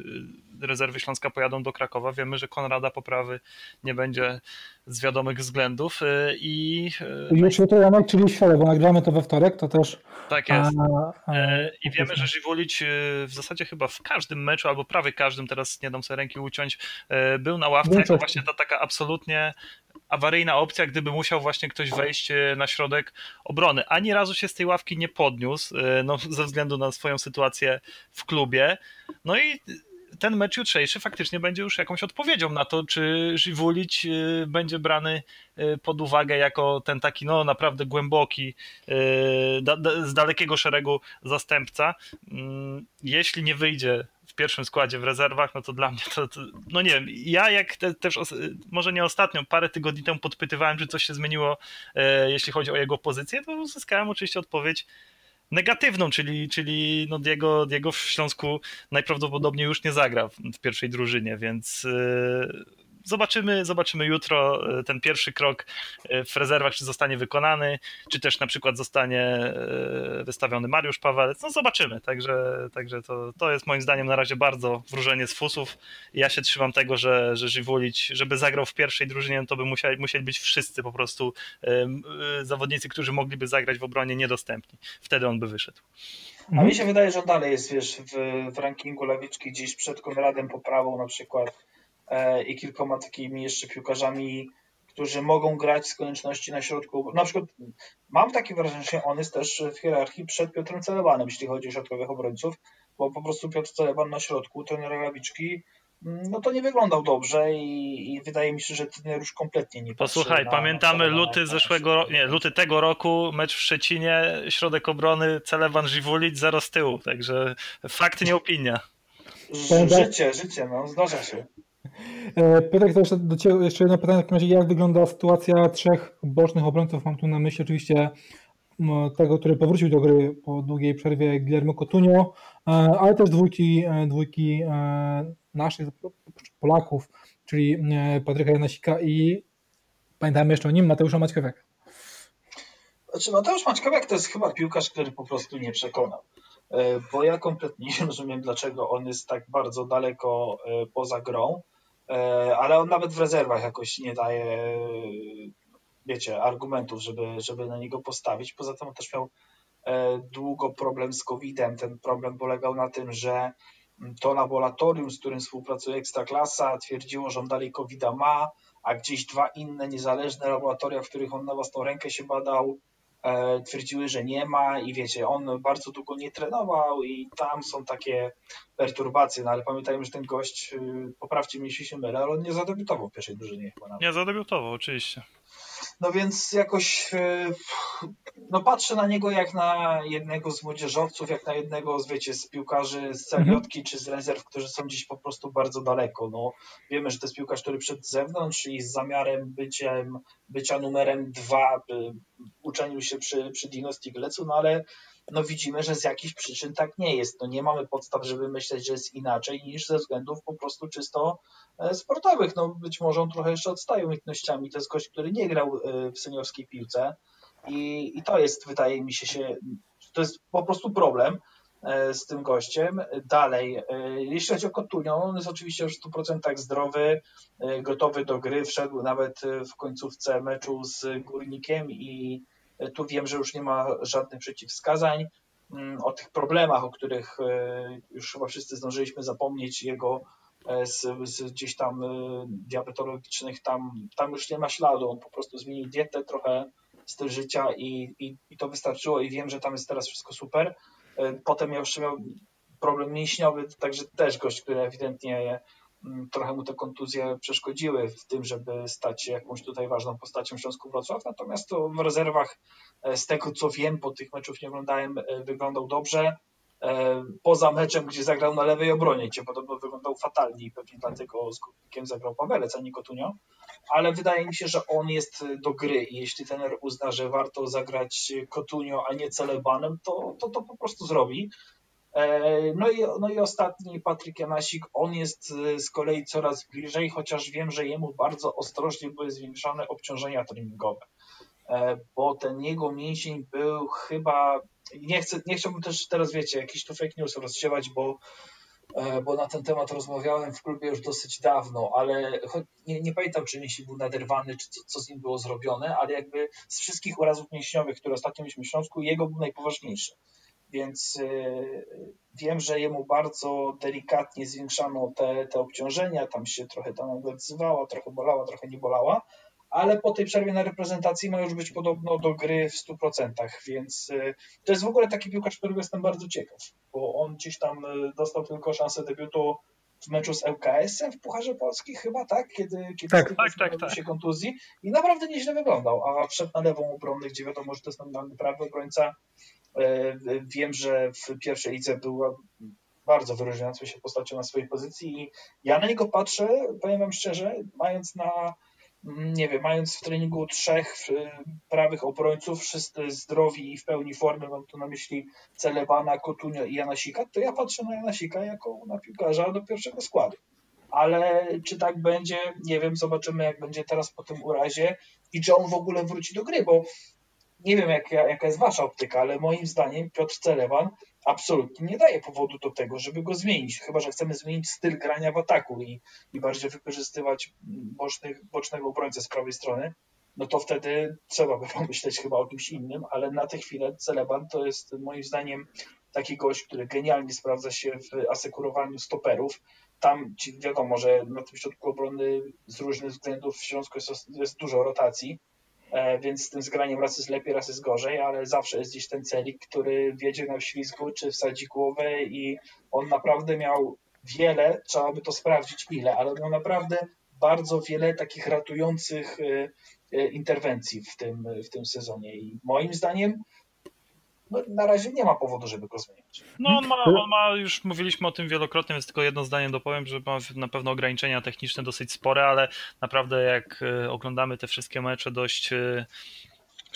rezerwy Śląska pojadą do Krakowa. Wiemy, że Konrada poprawy nie będzie z wiadomych względów e, i... E, już jutro Janek, czyli środę, bo nagramy to we wtorek, to też... Tak jest. A, a, e, I wiemy, że Żywulić w zasadzie chyba w każdym meczu, albo prawie każdym, teraz nie dam sobie ręki uciąć, był na ławce jako właśnie ta taka absolutnie awaryjna opcja, gdyby musiał właśnie ktoś wejść na środek obrony. Ani razu się z tej ławki nie podniósł, no, ze względu na swoją sytuację w klubie. No i ten mecz jutrzejszy faktycznie będzie już jakąś odpowiedzią na to, czy Żywulić y, będzie brany pod uwagę jako ten taki no naprawdę głęboki, z dalekiego szeregu zastępca. Mm, jeśli nie wyjdzie w pierwszym składzie w rezerwach, no to dla mnie to, to no nie wiem, ja jak te, też, może nie ostatnio, parę tygodni temu podpytywałem, czy coś się zmieniło, jeśli chodzi o jego pozycję, to uzyskałem oczywiście odpowiedź, negatywną, czyli, czyli no Diego, Diego w Śląsku najprawdopodobniej już nie zagra w, w pierwszej drużynie, więc yy, zobaczymy, zobaczymy jutro e, ten pierwszy krok e, w rezerwach, czy zostanie wykonany, czy też na przykład zostanie e, wystawiony Mariusz Pawelec. No zobaczymy, także, także to, to jest moim zdaniem na razie bardzo wróżenie z fusów. Ja się trzymam tego, że, że Żywulić, żeby zagrał w pierwszej drużynie, to by musieli, musieli być wszyscy po prostu zawodnicy, którzy mogliby zagrać w obronie niedostępni. Wtedy on by wyszedł. A mi się wydaje, że on dalej jest, wiesz, w, w rankingu Lawiczki gdzieś przed Konradem Poprawą na przykład i kilkoma takimi jeszcze piłkarzami, którzy mogą grać z konieczności na środku. Na przykład mam takie wrażenie, że on jest też w hierarchii przed Piotrem Celebanem, jeśli chodzi o środkowych obrońców, bo po prostu Piotr Celeban na środku, trener Lawiczki, mm, no to nie wyglądał dobrze i, i, wydaje mi się, że trener już kompletnie nie Posłuchaj, na, pamiętamy na luty zeszłego, nie, luty tego roku, mecz w Szczecinie, środek obrony Celeban Żywulic, zero z tyłu, także fakt nie opinia. Życie, życie, no zdarza się. E, Piotrek, to jeszcze do Ciebie jeszcze jedno pytanie w takim razie, jak wygląda sytuacja trzech bocznych obrońców? Mam tu na myśli oczywiście tego, który powrócił do gry po długiej przerwie Guillermo Cotunio, e, ale też dwójki, e, dwójki naszych Polaków, czyli Patryka Janasika i pamiętamy jeszcze o nim, Mateusza Maćkowiaka. Znaczy Mateusz Maćkowiak to jest chyba piłkarz, który po prostu nie przekonał bo ja kompletnie nie rozumiem, dlaczego on jest tak bardzo daleko poza grą. E, ale on nawet w rezerwach jakoś nie daje, wiecie, argumentów, żeby, żeby na niego postawić. Poza tym on też miał długo problem z COVID-em. Ten problem polegał na tym, że to laboratorium, z którym współpracuje Ekstraklasa, twierdziło, że on dalej covid ma, a gdzieś dwa inne niezależne laboratoria, w których on na własną rękę się badał, e, twierdziły, że nie ma i wiecie, on bardzo długo nie trenował i tam są takie perturbacje, no ale pamiętajmy, że ten gość, y, poprawcie mnie, jeśli się mylę, ale on nie zadebiutował w pierwszej drużynie chyba nawet. Nie zadebiutował, oczywiście. No więc jakoś e, no patrzę na niego jak na jednego z młodzieżowców, jak na jednego z, wiecie, z piłkarzy z celiotki mhm. czy z rezerw, którzy są dziś po prostu bardzo daleko. No, wiemy, że to jest piłkarz, który przed zewnątrz i z zamiarem byciem, bycia numerem dwa uczenił się przy, przy Dino Stiglecu, no ale no widzimy, że z jakichś przyczyn tak nie jest. No nie mamy podstaw, żeby myśleć, że jest inaczej niż ze względów po prostu czysto e, sportowych. No być może on trochę jeszcze odstaje umiejętnościami. To jest gość, który nie grał e, w seniorskiej piłce i, i to jest, wydaje mi się, się, to jest po prostu problem e, z tym gościem. Dalej, jeśli chodzi o Kotunią, on jest oczywiście w 100% zdrowy, gotowy do gry, wszedł nawet w końcówce meczu z Górnikiem i tu wiem, że już nie ma żadnych przeciwwskazań. Mm, o tych problemach, o których e, już chyba wszyscy zdążyliśmy zapomnieć, jego e, z, z gdzieś tam e, diabetologicznych, tam, tam już nie ma śladu. On po prostu zmienił dietę, trochę styl życia i, i, i to wystarczyło i wiem, że tam jest teraz wszystko super. Potem ja jeszcze miał problem mięśniowy, także też gość, który ewidentnie Mm, trochę mu te kontuzje przeszkodziły w tym, żeby stać się jakąś tutaj ważną postacią Śląsku Wrocław, natomiast to w rezerwach e, z tego co wiem, po tych meczów nie oglądałem, e, wyglądał dobrze. E, poza meczem, gdzie zagrał na lewej obronie, gdzie podobno wyglądał fatalnie i pewnie dlatego z Kupikiem zagrał Pawelec, a nie Kotunio. Ale wydaje mi się, że on jest do gry i jeśli tener uzna, że warto zagrać Kotunio, a nie Celebanem, to, to to po prostu zrobi. E, no i, no i ostatni Patryk Janasik, on jest e, z kolei coraz bliżej, chociaż wiem, że jemu bardzo ostrożnie były zwiększane obciążenia treningowe, e, bo ten jego mięsień był chyba, nie, chcę, nie chciałbym też teraz, wiecie, jakiś tu fake news rozsiewać, bo bo na ten temat rozmawiałem w klubie już dosyć dawno, ale nie, nie pamiętam, czy mięsień był naderwany, czy co, co, z nim było zrobione, ale jakby z wszystkich urazów mięśniowych, które ostatnio mieliśmy w Śląsku, jego był najpoważniejszy więc y, wiem, że jemu bardzo delikatnie zwiększano te, te obciążenia, tam się trochę tam odzywała, trochę bolała, trochę nie bolała, ale po tej przerwie na reprezentacji ma już być podobno do gry w 100%, więc y, to jest w ogóle taki piłkarz, którego jestem bardzo ciekaw, bo on gdzieś tam y, dostał tylko szansę debiutu w meczu z ŁKS-em w Pucharze Polski chyba, tak? Kiedy, kiedy tak, tak, tak, tak. się kontuzji i naprawdę nieźle wyglądał, a wszedł na lewą obronę, gdzie wiadomo, że to jest nominalny prawy obrońca, wiem, że w pierwszej lidze był bardzo wyróżniającą się postacią na swojej pozycji i ja na niego patrzę, powiem wam szczerze, mając na nie wiem, mając w treningu trzech prawych obrońców, wszyscy zdrowi i w pełni formy, mam tu na myśli Celebana, Kotunio i Janasika, to ja patrzę na Janasika jako na piłkarza do pierwszego składu. Ale czy tak będzie, nie wiem, zobaczymy jak będzie teraz po tym urazie i czy on w ogóle wróci do gry, bo nie wiem, jak, jaka jest wasza optyka, ale moim zdaniem Piotr Celeban absolutnie nie daje powodu do tego, żeby go zmienić. Chyba, że chcemy zmienić styl grania w ataku i, i bardziej wykorzystywać bocznych, bocznego obrońcę z prawej strony, no to wtedy trzeba by pomyśleć chyba o kimś innym, ale na tę chwilę Celeban to jest moim zdaniem taki gość, który genialnie sprawdza się w asekurowaniu stoperów. Tam wiadomo, że na tym środku obrony z różnych względów w Śląsku jest, jest dużo rotacji, więc z tym zgraniem raz jest lepiej, raz jest gorzej, ale zawsze jest gdzieś ten celik, który wiedzie na ślizgu czy wsadzi głowę i on naprawdę miał wiele, trzeba by to sprawdzić ile, ale miał naprawdę bardzo wiele takich ratujących e, e, interwencji w tym, w tym sezonie. I moim zdaniem no, na razie nie ma powodu, żeby go zmieniać. No on ma, on ma, już mówiliśmy o tym wielokrotnie, więc tylko jedno zdanie dopowiem, że ma na pewno ograniczenia techniczne dosyć spore, ale naprawdę jak e, oglądamy te wszystkie mecze dość e,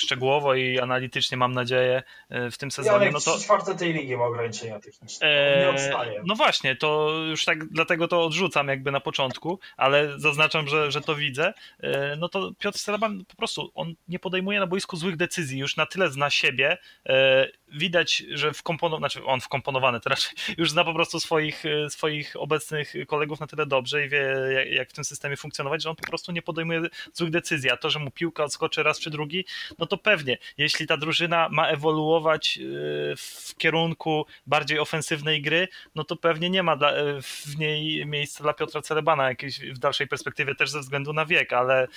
szczegółowo i analitycznie, mam nadzieję, e, w tym sezonie. Ja, no to czwarte tej ligi ma ograniczenia techniczne. Eee, nie odstaje. No właśnie, to już tak dlatego to odrzucam jakby na początku, ale zaznaczam, że, że to widzę. E, no to Piotr Seleban po prostu on nie podejmuje na boisku złych decyzji, już na tyle zna siebie. E, widać, że wkomponowany, znaczy on wkomponowany, to raczej już zna po prostu swoich, swoich obecnych kolegów na tyle dobrze i wie, jak w tym systemie funkcjonować, że on po prostu nie podejmuje złych decyzji, a to, że mu piłka odskoczy raz czy drugi, no to pewnie, jeśli ta drużyna ma ewoluować y, w kierunku bardziej ofensywnej gry, no to pewnie nie ma dla, y, w niej miejsca dla Piotra Celebana jakiejś w dalszej perspektywie też ze względu na wiek, ale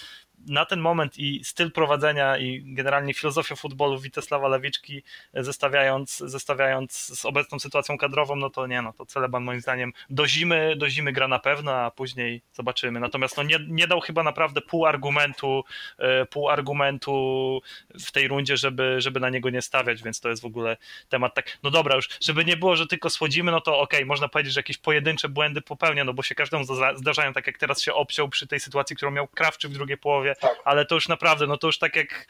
na ten moment i styl prowadzenia i generalnie filozofia futbolu Witesława Lewiczki zestawiając, zestawiając z obecną sytuacją kadrową, no to nie, no to Celeban moim zdaniem do zimy, do zimy gra na pewno, a później zobaczymy. Natomiast no nie, nie dał chyba naprawdę pół argumentu, e, pół argumentu w tej rundzie, żeby, żeby na niego nie stawiać, więc to jest w ogóle temat tak, no dobra już, żeby nie było, że tylko słodzimy, no to okej, okay, można powiedzieć, że jakieś pojedyncze błędy popełnia, no bo się każdemu zdarzają, tak jak teraz się obciął przy tej sytuacji, którą miał Krawczy w drugiej połowie. Ale to już naprawdę, no to już tak jak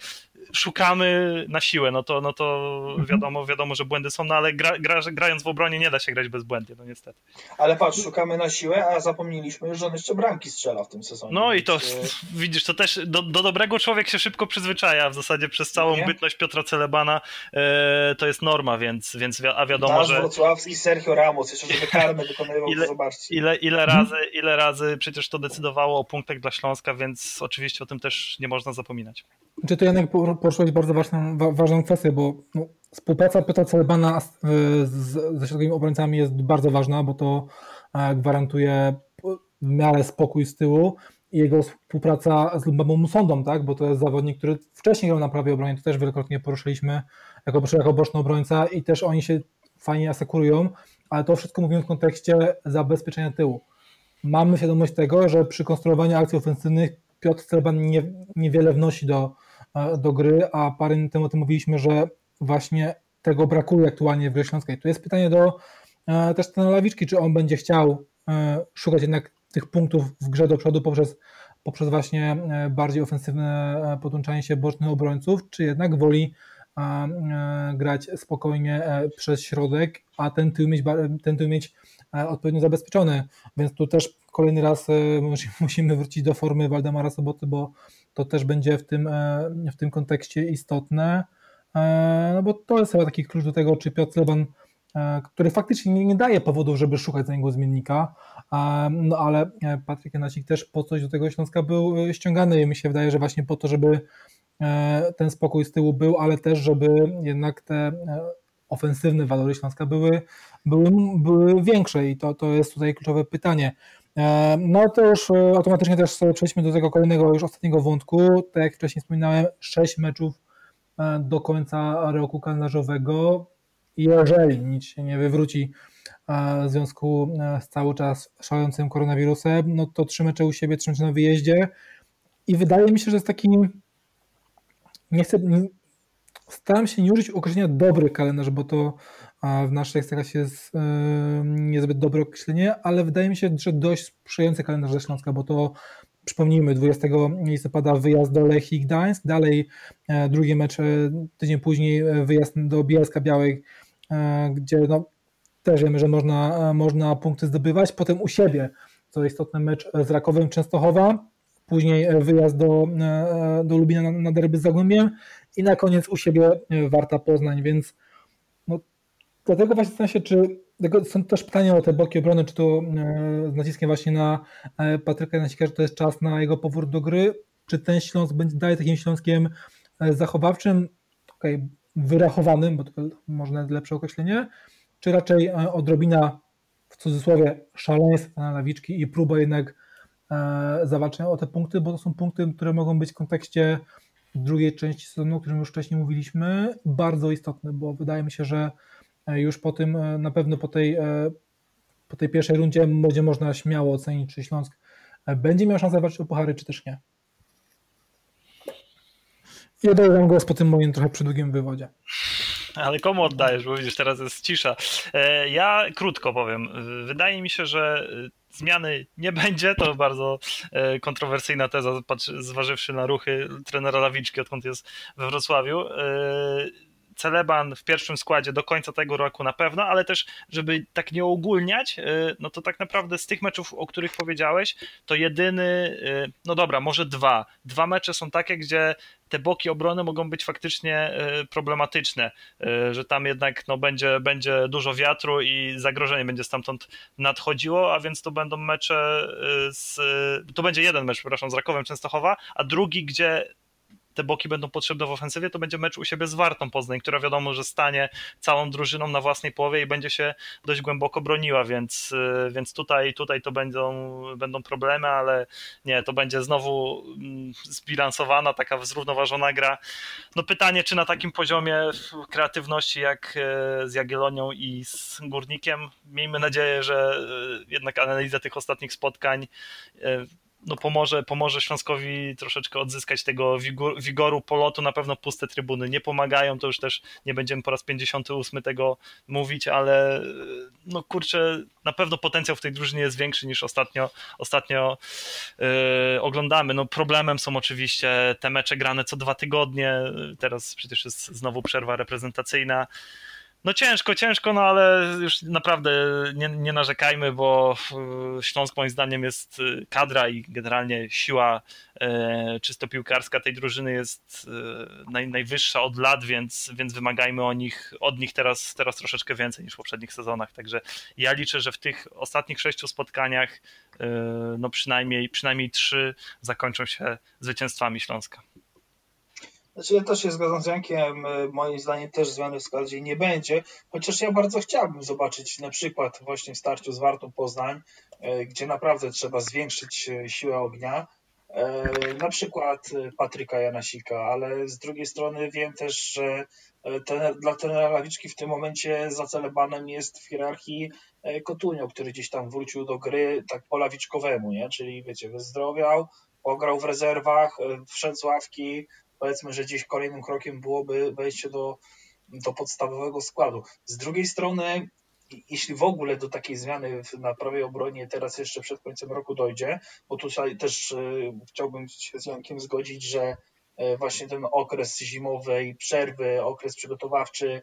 szukamy na siłę, no to, no to mhm. wiadomo, wiadomo, że błędy są, no ale gra, gra, grając w obronie nie da się grać bezbłędnie, no niestety. Ale patrz, szukamy na siłę, a zapomnieliśmy już, że on jeszcze bramki strzela w tym sezonie. No i to, widzisz, to też do, do, dobrego człowiek się szybko przyzwyczaja, w zasadzie przez całą nie? bytność Piotra Celebana e, to jest norma, więc, więc a wiadomo, Nasz że... Wrocławski Sergio Ramos, jeszcze żeby karne wykonywał, ile, zobaczcie. Ile, ile, razy, ile razy przecież to decydowało o punktach dla Śląska, więc oczywiście o tym też nie można zapominać. Czy to Janek poruszyłeś bardzo ważną, ważną kwestię, bo no, współpraca Piotra Celebana z, z, ze środkowymi obrońcami jest bardzo ważna, bo to e, gwarantuje w miarę spokój z tyłu i jego współpraca z Lumbamą Musondą, tak? bo to jest zawodnik, który wcześniej grał na prawie obronie, to też wielokrotnie poruszyliśmy jako, jako boczny obrońca i też oni się fajnie asekurują, ale to wszystko mówimy w kontekście zabezpieczenia tyłu. Mamy świadomość tego, że przy konstruowaniu akcji ofensywnych Piotr Celeban nie, niewiele wnosi do, e, do gry, a parę dni temu o tym mówiliśmy, że właśnie tego brakuje aktualnie w grze śląskiej. Tu jest pytanie do e, też na Lawiczki, czy on będzie chciał e, szukać jednak tych punktów w grze do przodu poprzez, poprzez właśnie bardziej ofensywne podłączanie się bocznych obrońców, czy jednak woli grać spokojnie przez środek, a ten tył mieć, ten tył mieć odpowiednio zabezpieczony. Więc tu też kolejny raz musimy wrócić do formy Waldemara Soboty, bo to też będzie w tym, w tym kontekście istotne. E, no bo to jest chyba taki klucz do tego, czy Piotr Leban, e, który faktycznie nie, daje powodów, żeby szukać za niego zmiennika, e, no ale Patryk Janacik też po coś do tego Śląska był ściągany i mi się wydaje, że właśnie po to, żeby ten spokój z tyłu był, ale też, żeby jednak te ofensywne walory Śląska były, były, były większe i to, to jest tutaj kluczowe pytanie. No to już automatycznie też przejdźmy do tego kolejnego, już ostatniego wątku. Tak jak wcześniej wspominałem, sześć meczów E, do końca roku kalendarzowego. Jeżeli nic się nie wywróci e, w związku e, z cały czas szalejącym koronawirusem, no to trzy mecze u siebie, trzy mecze na wyjeździe i wydaje mi się, że jest taki nie chcę, staram się nie użyć określenia dobry kalendarz, bo to w naszej ekstraklasie jest niezbyt dobre określenie, ale wydaje mi się, że dość sprzyjający kalendarz ze Śląska, bo to Przypomnijmy, 20 listopada wyjazd do Lechii Gdańsk, dalej e, drugi mecz e, tydzień później e, wyjazd do Bielska Białej, gdzie no, też wiemy, że można, można punkty zdobywać. Potem u siebie, co istotne, mecz z Rakowem Częstochowa, później wyjazd do, do Lubina na, na derby z Zagłębiem i na koniec u siebie Warta Poznań, więc no, dlatego właśnie zastanawiam się, czy są też pytania o te boki obrony, czy to e, z naciskiem właśnie na e, Patryka Nasika, że to jest czas na jego powrót do gry, czy ten Śląsk będzie dalej takim Śląskiem e, zachowawczym, okay, wyrachowanym, bo to może nawet lepsze określenie, czy raczej odrobina w cudzysłowie szaleństwa na lawiczki i próba jednak zawalczenia o te punkty, bo to są punkty, które mogą być w kontekście drugiej części sezonu, o którym już wcześniej mówiliśmy, bardzo istotne, bo wydaje mi się, że E, już po tym, e, na pewno po tej, e, po tej pierwszej rundzie będzie można śmiało ocenić, czy Śląsk będzie miał szansę walczyć o puchary, czy też nie. I oddaję głos po tym moim trochę przydługim wywodzie. Ale komu oddajesz, bo widzisz, teraz jest cisza. Ja krótko powiem. Wydaje mi się, że zmiany nie będzie. To bardzo kontrowersyjna teza, zważywszy na ruchy trenera Lawiczki, odkąd jest we Wrocławiu. Celeban w pierwszym składzie do końca tego roku na pewno, ale też, żeby tak nie ogólniać, y, no to tak naprawdę z tych meczów, o których powiedziałeś, to jedyny, y, no dobra, może dwa. Dwa mecze są takie, gdzie te boki obrony mogą być faktycznie y, problematyczne, że tam jednak no, będzie, będzie dużo wiatru i zagrożenie będzie stamtąd nadchodziło, a więc to będą mecze z, to będzie jeden mecz, przepraszam, z Rakowem Częstochowa, a drugi, gdzie te boki będą potrzebne w ofensywie, to będzie mecz u siebie z Wartą Poznań, która wiadomo, że stanie całą drużyną na własnej połowie i będzie się dość głęboko broniła, więc, y, więc tutaj, tutaj to będą, będą problemy, ale nie, to będzie znowu mm, zbilansowana, taka zrównoważona gra. No pytanie, czy na takim poziomie kreatywności jak e, z Jagiellonią i z Górnikiem, miejmy nadzieję, że e, jednak analiza tych ostatnich spotkań no pomoże, pomoże Śląskowi troszeczkę odzyskać tego wigor, wigoru polotu. Na pewno puste trybuny nie pomagają, to już też nie będziemy po raz 58 tego mówić, ale no kurczę, na pewno potencjał w tej drużynie jest większy niż ostatnio, ostatnio yy, oglądamy. No problemem są oczywiście te mecze grane co dwa tygodnie, teraz przecież jest znowu przerwa reprezentacyjna. No ciężko, ciężko, no ale już naprawdę nie, nie narzekajmy, bo Śląsk moim zdaniem jest y, kadra i generalnie siła e, czysto piłkarska tej drużyny jest e, naj, najwyższa od lat, więc, więc wymagajmy o nich, od nich teraz, teraz troszeczkę więcej niż w poprzednich sezonach. Także ja liczę, że w tych ostatnich sześciu spotkaniach e, no przynajmniej, przynajmniej trzy zakończą się zwycięstwami Śląska. Znaczy ja też się zgadzam z Jankiem, e, moim zdaniem też zmiany w składzie nie będzie, chociaż ja bardzo chciałbym zobaczyć na przykład właśnie w starciu z Wartą Poznań, e, gdzie naprawdę trzeba zwiększyć e, siłę ognia, na przykład Patryka Janasika, ale z drugiej strony wiem też, że dla trenera Lawiczki w tym momencie zacelebanem jest w hierarchii Kotunio, który gdzieś tam wrócił do gry tak po lawiczkowemu, nie? czyli wiecie, wyzdrowiał, pograł w rezerwach, wszedł z ławki, powiedzmy, że gdzieś kolejnym krokiem byłoby wejście do, do podstawowego składu. Z drugiej strony, jeśli w ogóle do takiej zmiany na prawej obronie teraz jeszcze przed końcem roku dojdzie, bo tutaj też y, chciałbym się z Jankiem zgodzić, że y, właśnie ten okres zimowej przerwy, okres przygotowawczy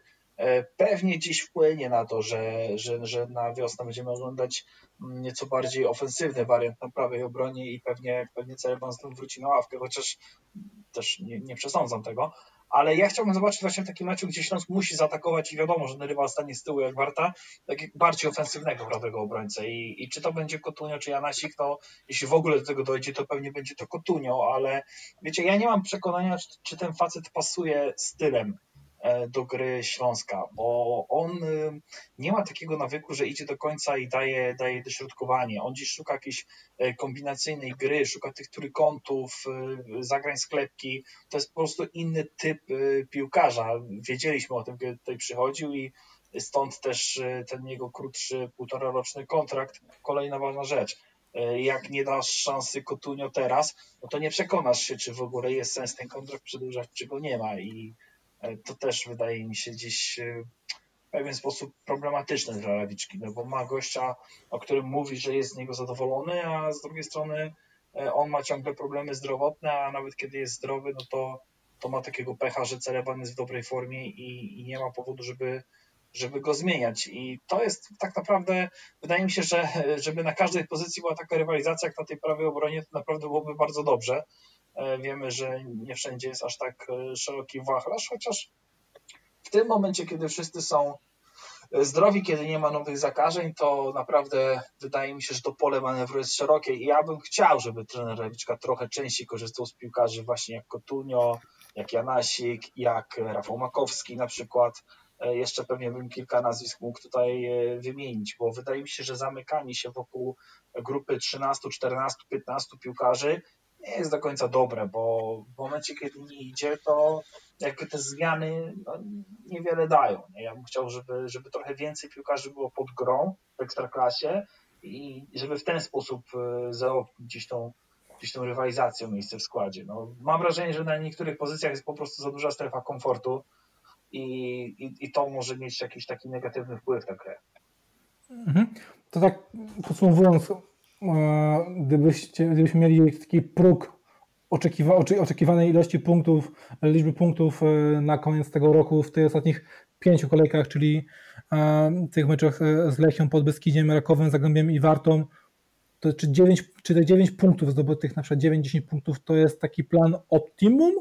pewnie gdzieś wpłynie na to, że, że, że na wiosnę będziemy oglądać mm, nieco bardziej ofensywny wariant na prawej obronie i pewnie, pewnie Cerebon znów wróci na ławkę, chociaż też nie, nie przesądzam tego, ale ja chciałbym zobaczyć właśnie w takim meczu, gdzie Śląsk musi zaatakować i wiadomo, że rywal stanie z tyłu jak Warta, tak bardziej ofensywnego prawego obrońcę. I, i czy to będzie Kotunio, czy Janasik, to jeśli w ogóle do tego dojdzie, to pewnie będzie to Kotunio, ale wiecie, ja nie mam przekonania, czy, czy ten facet pasuje stylem. E, do gry Śląska, bo on y, nie ma takiego nawyku, że idzie do końca i daje, daje dośrodkowanie. On dziś szuka jakiejś e, kombinacyjnej gry, szuka tych trójkątów, y, zagrań sklepki. To jest po prostu inny typ y, piłkarza. Wiedzieliśmy o tym, kiedy tutaj przychodził i stąd też ten jego krótszy, półtora roczny kontrakt. Kolejna ważna rzecz e, jak nie dasz szansy Kotunio teraz, no to nie przekonasz się, czy w ogóle jest sens ten kontrakt przedłużać, czy go nie ma. I E, to też wydaje mi się gdzieś e, w pewien sposób problematyczne dla Lewiczki, no bo ma gościa, o którym mówi, że jest z niego zadowolony, a z drugiej strony e, on ma ciągle problemy zdrowotne, a nawet kiedy jest zdrowy, no to, to ma takiego pecha, że Celeban jest w dobrej formie i, i nie ma powodu, żeby, żeby go zmieniać. I to jest tak naprawdę, wydaje mi się, że żeby na każdej pozycji była taka rywalizacja, jak na tej prawej obronie, to naprawdę byłoby bardzo dobrze. E, wiemy, że nie wszędzie jest aż tak e, szeroki wachlarz, chociaż w tym momencie, kiedy wszyscy są e, zdrowi, kiedy nie ma nowych zakażeń, to naprawdę wydaje mi się, że to pole manewru jest szerokie i ja bym chciał, żeby trener Lewiczka trochę częściej korzystał z piłkarzy właśnie jak Kotunio, jak Janasik, jak Rafał Makowski na przykład. Jeszcze pewnie bym kilka nazwisk mógł tutaj wymienić, bo wydaje mi się, że zamykanie się wokół grupy 13, 14, 15 piłkarzy nie jest do końca dobre, bo w momencie, kiedy nie idzie, to jakby te zmiany no, niewiele dają. Nie? Ja bym chciał, żeby, żeby trochę więcej piłkarzy było pod grą w ekstraklasie i żeby w ten sposób e, zaopić gdzieś tą, gdzieś tą rywalizacją miejsce w składzie. No, mam wrażenie, że na niektórych pozycjach jest po prostu za duża strefa komfortu i, i, i to może mieć jakiś taki negatywny wpływ na grę. Mhm. To tak podsumowując, gdybyście, gdybyśmy mieli taki próg oczekiwa, oczekiwanej ilości punktów, liczby punktów e, na koniec tego roku w tych ostatnich pięciu kolejkach, czyli e, tych meczach e, z Lechią, Podbeskidziem, Rakowem, Zagłębiem i Wartą, to czy, 9, czy te 9 punktów zdobytych, na przykład 9-10 punktów, to jest taki plan optimum,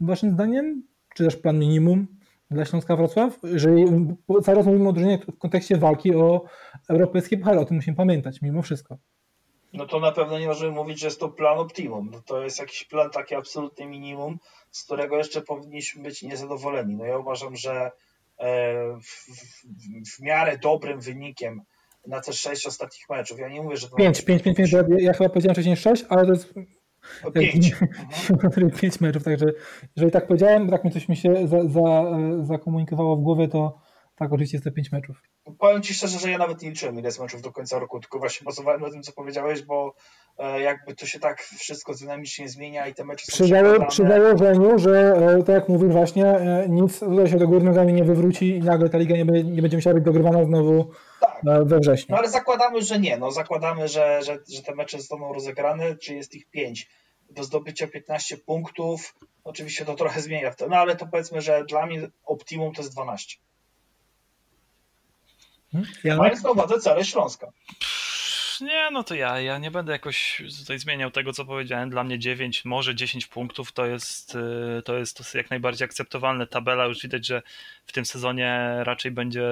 waszym zdaniem, czy też plan minimum dla Śląska Wrocław? Jeżeli cały czas mówimy o drużynie w kontekście walki o europejskie puchary, o tym musimy pamiętać mimo wszystko. No to na pewno nie możemy mówić, że jest to plan optimum. No to jest jakiś plan taki absolutny minimum, z którego jeszcze powinniśmy być niezadowoleni. No ja uważam, że e, w, w, w miarę dobrym wynikiem na te sześć ostatnich meczów. Ja nie mówię, że to. 5, 5, 5, 5. Ja chyba powiedziałem wcześniej 6, ale to jest. Pięć. Mhm. 5 meczów, także jeżeli tak powiedziałem, tak mi coś mi się za, za, zakomunikowało w głowie, to tak, oczywiście jest to 5 meczów. Powiem Ci szczerze, że ja nawet nie liczyłem ile jest meczów do końca roku, tylko właśnie bazowałem na tym, co powiedziałeś, bo e, jakby to się tak wszystko dynamicznie zmienia i te mecze przy, są Przy założeniu, że e, tak jak mówisz właśnie, e, nic tutaj się do góry nogami nie wywróci i nagle ta liga nie, będzie, nie będzie musiała być dogrywana znowu tak. we wrześniu. No ale zakładamy, że nie. No, zakładamy, że, że, że te mecze zostaną rozegrane, czy jest ich 5 do zdobycia 15 punktów. Oczywiście to trochę zmienia, no ale to powiedzmy, że dla mnie optimum to jest 12. Hmm? Mając na uwadze cele Śląska. Nie, no to ja, ja nie będę jakoś tutaj zmieniał tego, co powiedziałem. Dla mnie 9, może 10 punktów to jest, y, to jest, to jest jak najbardziej akceptowalne. Tabela już widać, że w tym sezonie raczej będzie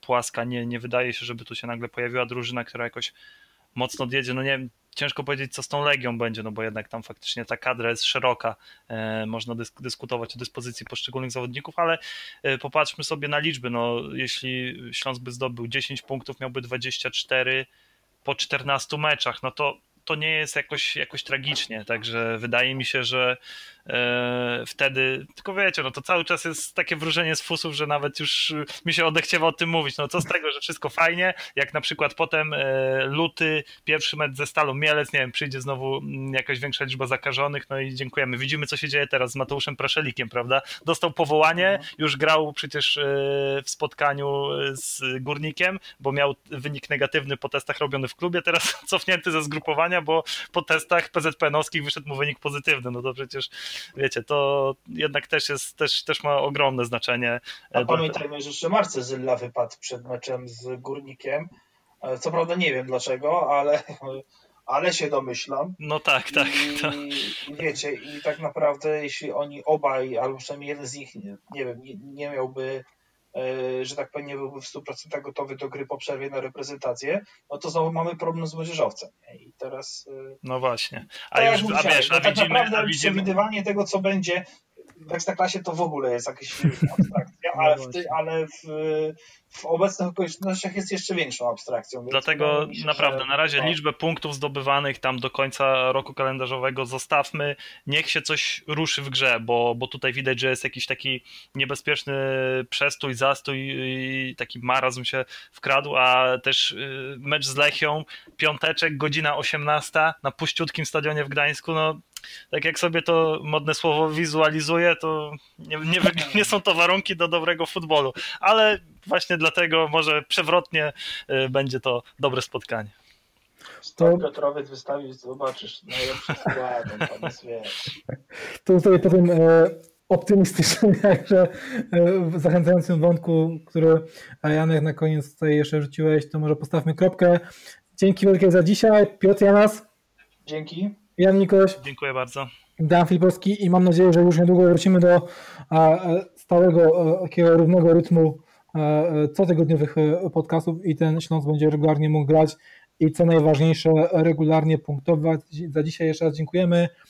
płaska. Nie, nie wydaje się, żeby tu się nagle pojawiła drużyna, która jakoś mocno odjedzie. No nie wiem, ciężko powiedzieć, co z tą Legią będzie, no bo jednak tam faktycznie ta kadra jest szeroka, e, można dysk dyskutować o dyspozycji poszczególnych zawodników, ale e, popatrzmy sobie na liczby, no jeśli Śląsk by zdobył 10 punktów, miałby 24 po 14 meczach, no to to nie jest jakoś, jakoś tragicznie, także wydaje mi się, że wtedy, tylko wiecie, no to cały czas jest takie wróżenie z fusów, że nawet już mi się odechciewa o tym mówić, no co z tego, że wszystko fajnie, jak na przykład potem e, luty, pierwszy mecz ze Stalą Mielec, nie wiem, przyjdzie znowu mm, jakaś większa liczba zakażonych, no i dziękujemy. Widzimy, co się dzieje teraz z Mateuszem Praszelikiem, prawda? Dostał powołanie, mhm. już grał przecież e, w spotkaniu z Górnikiem, bo miał wynik negatywny po testach robiony w klubie, teraz cofnięty ze zgrupowania, bo po testach PZPN-owskich wyszedł mu wynik pozytywny, no to przecież wiecie, to jednak też jest, też, też ma ogromne znaczenie. A pamiętajmy, że jeszcze Marce Zylla wypadł przed meczem z Górnikiem, e, co prawda nie wiem dlaczego, ale ale się domyślam. No tak, tak. I, to... wiecie, i tak naprawdę jeśli oni obaj, albo przynajmniej jeden z nich, nie, nie wiem, nie, nie miałby E, że tak powiem, nie byłby w 100% gotowy do gry po przerwie na reprezentację, no to znowu mamy problem z młodzieżowcem. I teraz. E, no właśnie. A już, a wiesz, a no tak widzimy, naprawdę a widzimy... przewidywanie tego, co będzie w Ekstraklasie to w ogóle jest jakaś abstrakcja, no ale, w, ty, ale w, w obecnych okolicznościach jest jeszcze większą abstrakcją. Dlatego naprawdę, na razie no. liczbę punktów zdobywanych tam do końca roku kalendarzowego zostawmy, niech się coś ruszy w grze, bo, bo tutaj widać, że jest jakiś taki niebezpieczny przestój, zastój i taki marazm się wkradł, a też y, mecz z Lechią, piąteczek, godzina 18 na puściutkim stadionie w Gdańsku, no tak jak sobie to modne słowo wizualizuję, to nie, nie, nie, są to warunki do dobrego futbolu, ale właśnie dlatego może przewrotnie y, będzie to dobre spotkanie. To Piotrowiec wystawić, zobaczysz, najlepszy skład, pan To sobie powiem e, optymistycznym, jakże e, zachęcającym wątku, który Janek na koniec tutaj jeszcze rzuciłeś, to może postawmy kropkę. Dzięki wielkie za dzisiaj. Piotr Janas. Dzięki. Jan Nikoś. Dziękuję bardzo. Dan Filipowski i mam nadzieję, że już niedługo wrócimy do stałego, takiego równego rytmu cotygodniowych e, podcastów i ten Śląsk będzie regularnie mógł grać i co najważniejsze regularnie punktować. Za dzisiaj jeszcze raz dziękujemy.